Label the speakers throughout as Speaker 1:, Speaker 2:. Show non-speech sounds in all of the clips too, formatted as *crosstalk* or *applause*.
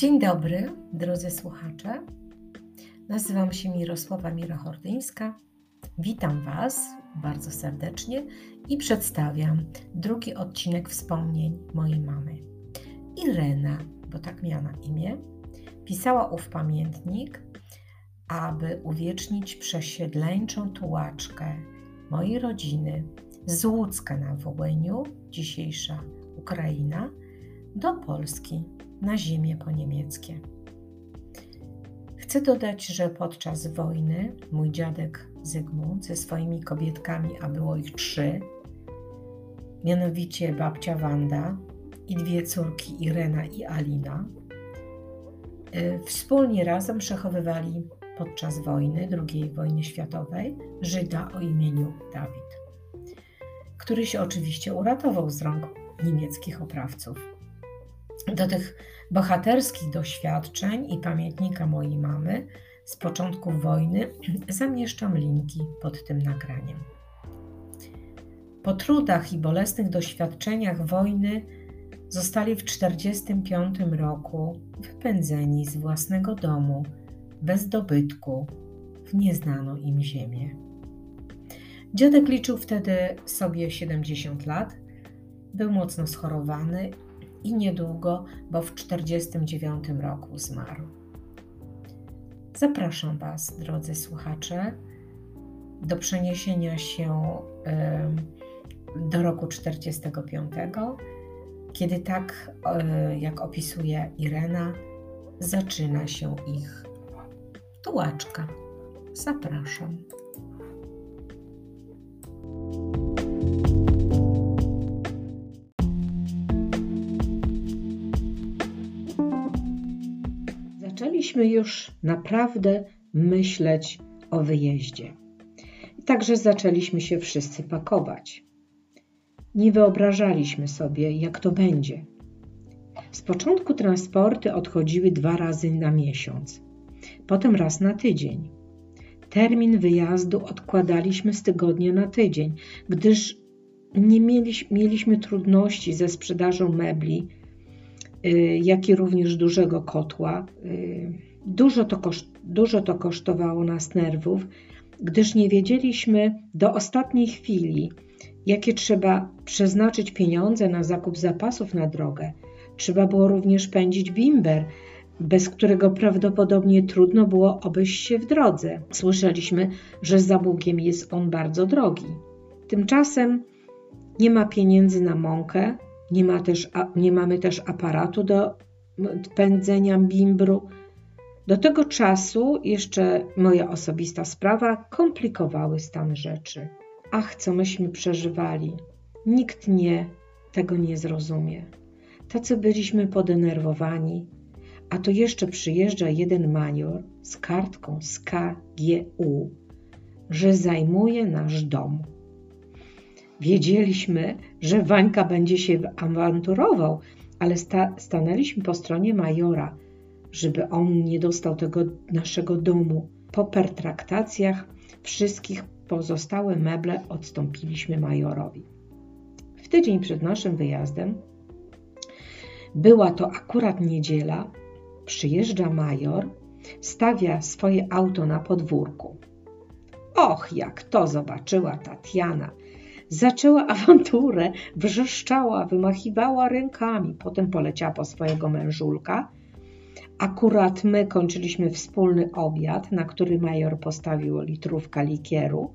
Speaker 1: Dzień dobry, drodzy słuchacze. Nazywam się Mirosława Mirachordyńska. Witam Was bardzo serdecznie i przedstawiam drugi odcinek wspomnień mojej mamy. Irena, bo tak miała na imię, pisała ów pamiętnik, aby uwiecznić przesiedleńczą tułaczkę mojej rodziny z Łódzka na Wołyniu, dzisiejsza Ukraina, do Polski na ziemię poniemieckie. Chcę dodać, że podczas wojny mój dziadek Zygmunt ze swoimi kobietkami, a było ich trzy, mianowicie babcia Wanda i dwie córki Irena i Alina, y, wspólnie razem przechowywali podczas wojny, II wojny światowej, Żyda o imieniu Dawid, który się oczywiście uratował z rąk niemieckich oprawców. Do tych bohaterskich doświadczeń i pamiętnika mojej mamy z początków wojny *clears throat* zamieszczam linki pod tym nagraniem. Po trudach i bolesnych doświadczeniach wojny zostali w 1945 roku wypędzeni z własnego domu, bez dobytku, w nieznaną im ziemię. Dziadek liczył wtedy sobie 70 lat, był mocno schorowany i niedługo, bo w 1949 roku zmarł. Zapraszam Was, drodzy słuchacze, do przeniesienia się do roku 1945, kiedy tak, e, jak opisuje Irena, zaczyna się ich tułaczka. Zapraszam. Zaczęliśmy już naprawdę myśleć o wyjeździe. Także zaczęliśmy się wszyscy pakować. Nie wyobrażaliśmy sobie, jak to będzie. Z początku transporty odchodziły dwa razy na miesiąc, potem raz na tydzień. Termin wyjazdu odkładaliśmy z tygodnia na tydzień, gdyż nie mieliśmy, mieliśmy trudności ze sprzedażą mebli jak i również dużego kotła. Y, dużo to, koszt, dużo to kosztowało nas nerwów, gdyż nie wiedzieliśmy do ostatniej chwili, jakie trzeba przeznaczyć pieniądze na zakup zapasów na drogę. Trzeba było również pędzić bimber, bez którego prawdopodobnie trudno było obejść się w drodze. Słyszeliśmy, że za Bugiem jest on bardzo drogi. Tymczasem nie ma pieniędzy na mąkę, nie, ma też, nie mamy też aparatu do pędzenia bimbru. Do tego czasu jeszcze moja osobista sprawa komplikowały stan rzeczy. Ach, co myśmy przeżywali. Nikt nie tego nie zrozumie. Tacy byliśmy podenerwowani, a to jeszcze przyjeżdża jeden major z kartką z KGU, że zajmuje nasz dom. Wiedzieliśmy, że Wańka będzie się awanturował, ale sta stanęliśmy po stronie majora, żeby on nie dostał tego naszego domu. Po pertraktacjach wszystkich pozostałe meble odstąpiliśmy majorowi. W tydzień przed naszym wyjazdem, była to akurat niedziela, przyjeżdża major, stawia swoje auto na podwórku. Och, jak to zobaczyła Tatiana! Zaczęła awanturę, wrzeszczała, wymachiwała rękami, potem poleciała po swojego mężulka. Akurat my kończyliśmy wspólny obiad, na który major postawił litrówka likieru.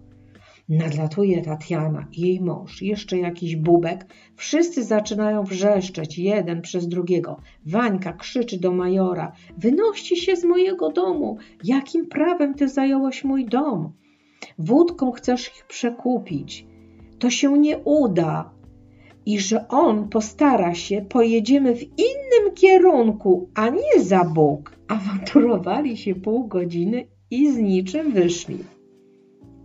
Speaker 1: Nadlatuje Tatiana jej mąż, jeszcze jakiś bubek. Wszyscy zaczynają wrzeszczeć, jeden przez drugiego. Wańka krzyczy do majora: Wynoście się z mojego domu! Jakim prawem ty zająłeś mój dom? Wódką chcesz ich przekupić to się nie uda i że on postara się, pojedziemy w innym kierunku, a nie za Bóg. Awanturowali się pół godziny i z niczym wyszli.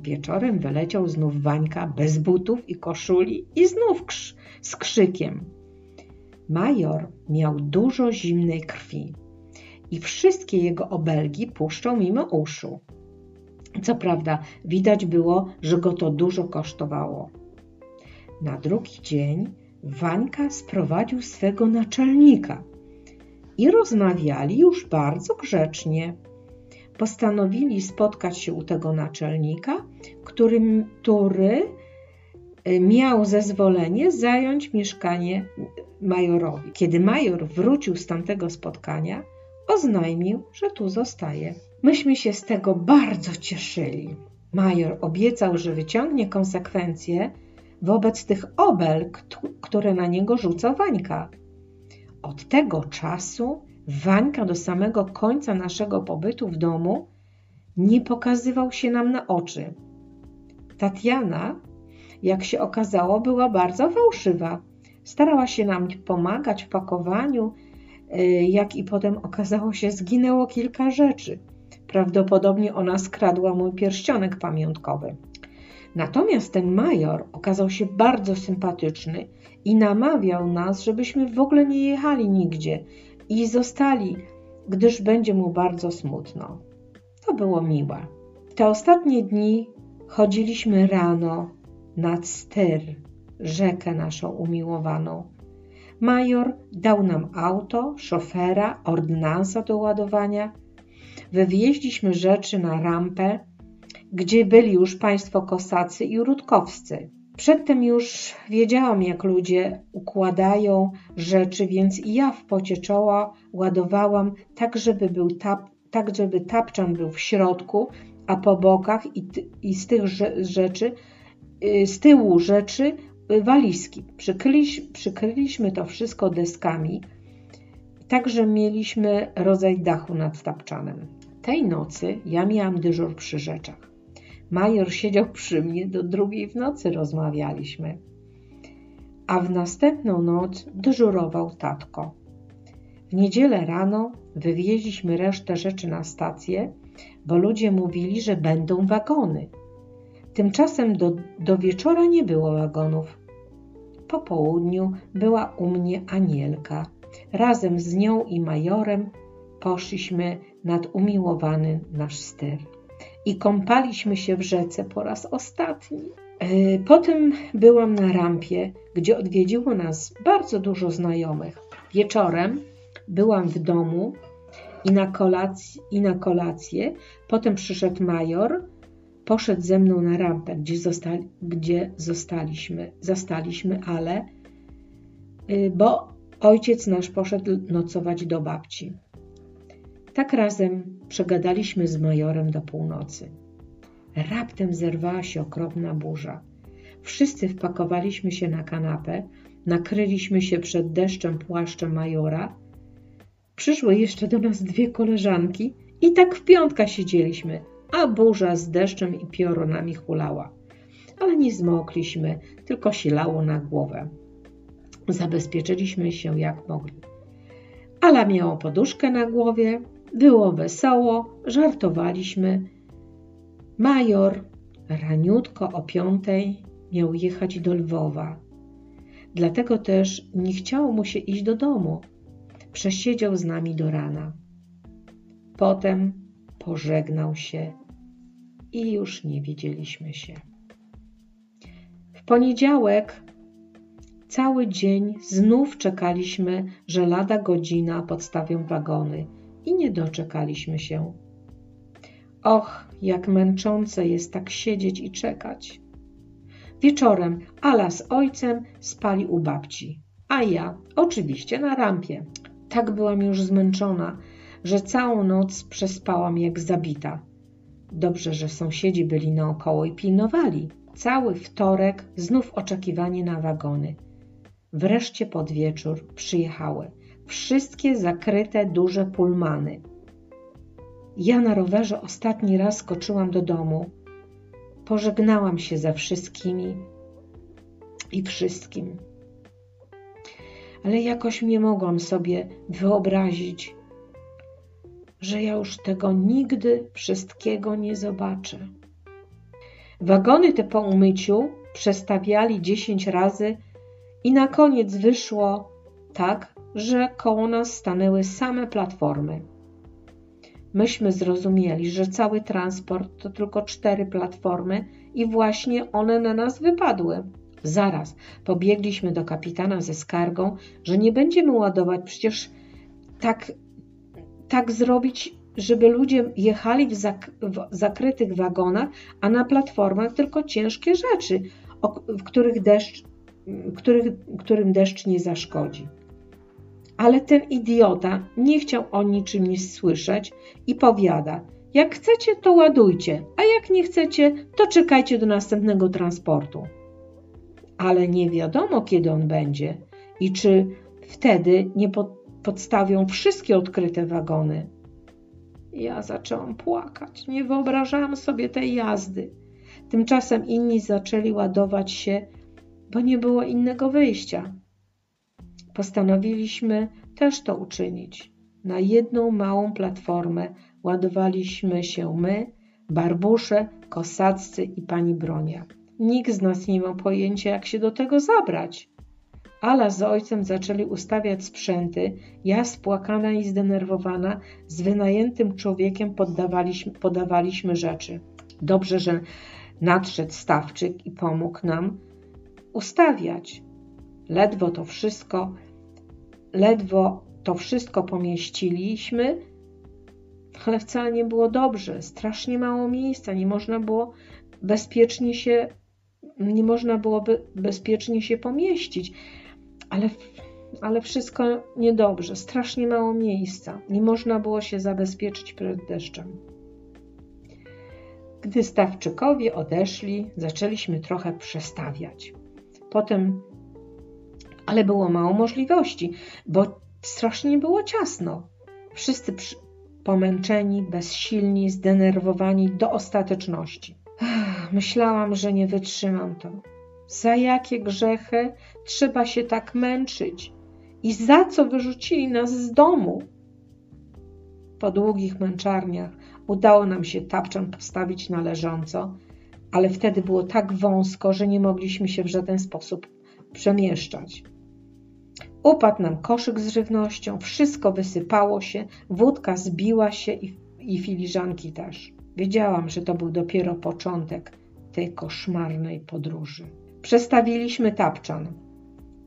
Speaker 1: Wieczorem wyleciał znów Wańka bez butów i koszuli i znów krz z krzykiem. Major miał dużo zimnej krwi i wszystkie jego obelgi puszczą mimo uszu. Co prawda, widać było, że go to dużo kosztowało. Na drugi dzień Wańka sprowadził swego naczelnika i rozmawiali już bardzo grzecznie. Postanowili spotkać się u tego naczelnika, który, który miał zezwolenie zająć mieszkanie majorowi. Kiedy major wrócił z tamtego spotkania, oznajmił, że tu zostaje. Myśmy się z tego bardzo cieszyli. Major obiecał, że wyciągnie konsekwencje wobec tych obelg, które na niego rzuca Wańka. Od tego czasu Wańka do samego końca naszego pobytu w domu nie pokazywał się nam na oczy. Tatiana, jak się okazało, była bardzo fałszywa. Starała się nam pomagać w pakowaniu, y, jak i potem okazało się, zginęło kilka rzeczy. Prawdopodobnie ona skradła mój pierścionek pamiątkowy. Natomiast ten major okazał się bardzo sympatyczny i namawiał nas, żebyśmy w ogóle nie jechali nigdzie i zostali, gdyż będzie mu bardzo smutno. To było miłe. Te ostatnie dni chodziliśmy rano nad styr, rzekę naszą umiłowaną. Major dał nam auto, szofera, ordynansa do ładowania. Wywieźliśmy rzeczy na rampę, gdzie byli już państwo kosacy i rutkowscy. Przedtem już wiedziałam, jak ludzie układają rzeczy, więc i ja w pocie czoła ładowałam tak, żeby był tap, tak, żeby tapczan był w środku, a po bokach i, i z tych rzeczy, y, z tyłu rzeczy y, walizki. Przykryliś, przykryliśmy to wszystko deskami, tak, że mieliśmy rodzaj dachu nad tapczanem. Tej nocy ja miałam dyżur przy rzeczach. Major siedział przy mnie, do drugiej w nocy rozmawialiśmy. A w następną noc dyżurował tatko. W niedzielę rano wywieźliśmy resztę rzeczy na stację, bo ludzie mówili, że będą wagony. Tymczasem do, do wieczora nie było wagonów. Po południu była u mnie Anielka. Razem z nią i majorem poszliśmy nad umiłowany nasz ster i kąpaliśmy się w rzece po raz ostatni. E, potem byłam na rampie, gdzie odwiedziło nas bardzo dużo znajomych. Wieczorem byłam w domu i na, kolację, i na kolację. Potem przyszedł major, poszedł ze mną na rampę, gdzie, gdzie zostaliśmy, zastaliśmy, ale y, bo ojciec nasz poszedł nocować do babci. Tak razem przegadaliśmy z majorem do północy. Raptem zerwała się okropna burza. Wszyscy wpakowaliśmy się na kanapę, nakryliśmy się przed deszczem płaszczem majora. Przyszły jeszcze do nas dwie koleżanki i tak w piątka siedzieliśmy, a burza z deszczem i piorunami hulała. Ale nie zmokliśmy, tylko silało na głowę. Zabezpieczyliśmy się jak mogli. Ala miała poduszkę na głowie, było wesoło, żartowaliśmy. Major raniutko o piątej miał jechać do Lwowa. Dlatego też nie chciało mu się iść do domu. Przesiedział z nami do rana. Potem pożegnał się i już nie widzieliśmy się. W poniedziałek cały dzień znów czekaliśmy, że lada godzina podstawią wagony – i nie doczekaliśmy się. Och, jak męczące jest tak siedzieć i czekać. Wieczorem Ala z ojcem spali u babci, a ja oczywiście na rampie. Tak byłam już zmęczona, że całą noc przespałam jak zabita. Dobrze, że sąsiedzi byli naokoło i pilnowali. Cały wtorek znów oczekiwanie na wagony. Wreszcie pod wieczór przyjechały wszystkie zakryte duże pulmany. Ja na rowerze ostatni raz skoczyłam do domu. Pożegnałam się ze wszystkimi i wszystkim. Ale jakoś nie mogłam sobie wyobrazić, że ja już tego nigdy wszystkiego nie zobaczę. Wagony te po umyciu przestawiali dziesięć razy i na koniec wyszło tak, że koło nas stanęły same platformy. Myśmy zrozumieli, że cały transport to tylko cztery platformy i właśnie one na nas wypadły. Zaraz pobiegliśmy do kapitana ze skargą, że nie będziemy ładować przecież tak, tak zrobić, żeby ludzie jechali w, zak w zakrytych wagonach, a na platformach tylko ciężkie rzeczy, w których deszcz, których, którym deszcz nie zaszkodzi. Ale ten idiota nie chciał o niczym nic słyszeć i powiada: Jak chcecie, to ładujcie, a jak nie chcecie, to czekajcie do następnego transportu. Ale nie wiadomo, kiedy on będzie i czy wtedy nie podstawią wszystkie odkryte wagony. Ja zaczęłam płakać. Nie wyobrażałam sobie tej jazdy. Tymczasem inni zaczęli ładować się, bo nie było innego wyjścia. Postanowiliśmy też to uczynić. Na jedną małą platformę ładowaliśmy się my, Barbusze, Kosaccy i pani Bronia. Nikt z nas nie miał pojęcia, jak się do tego zabrać. Ala z ojcem zaczęli ustawiać sprzęty, ja spłakana i zdenerwowana, z wynajętym człowiekiem poddawaliśmy, podawaliśmy rzeczy. Dobrze, że nadszedł stawczyk i pomógł nam ustawiać. Ledwo to wszystko, ledwo to wszystko pomieściliśmy, ale wcale nie było dobrze. Strasznie mało miejsca, nie można było bezpiecznie się, nie można byłoby bezpiecznie się pomieścić. Ale, ale wszystko niedobrze, strasznie mało miejsca. Nie można było się zabezpieczyć przed deszczem. Gdy stawczykowie odeszli, zaczęliśmy trochę przestawiać. Potem, ale było mało możliwości, bo strasznie było ciasno. Wszyscy przy, pomęczeni, bezsilni, zdenerwowani do ostateczności. Myślałam, że nie wytrzymam to. Za jakie grzechy trzeba się tak męczyć? I za co wyrzucili nas z domu? Po długich męczarniach udało nam się tapczan postawić należąco, ale wtedy było tak wąsko, że nie mogliśmy się w żaden sposób przemieszczać. Upadł nam koszyk z żywnością, wszystko wysypało się, wódka zbiła się i, i filiżanki też. Wiedziałam, że to był dopiero początek tej koszmarnej podróży. Przestawiliśmy tapczan,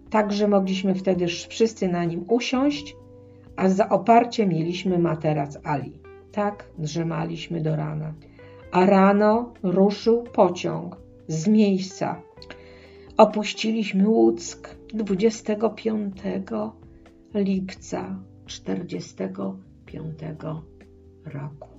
Speaker 1: tak że mogliśmy wtedy wszyscy na nim usiąść, a za oparcie mieliśmy materac Ali. Tak drzemaliśmy do rana. A rano ruszył pociąg z miejsca. Opuściliśmy Łuck 25 lipca 45 roku.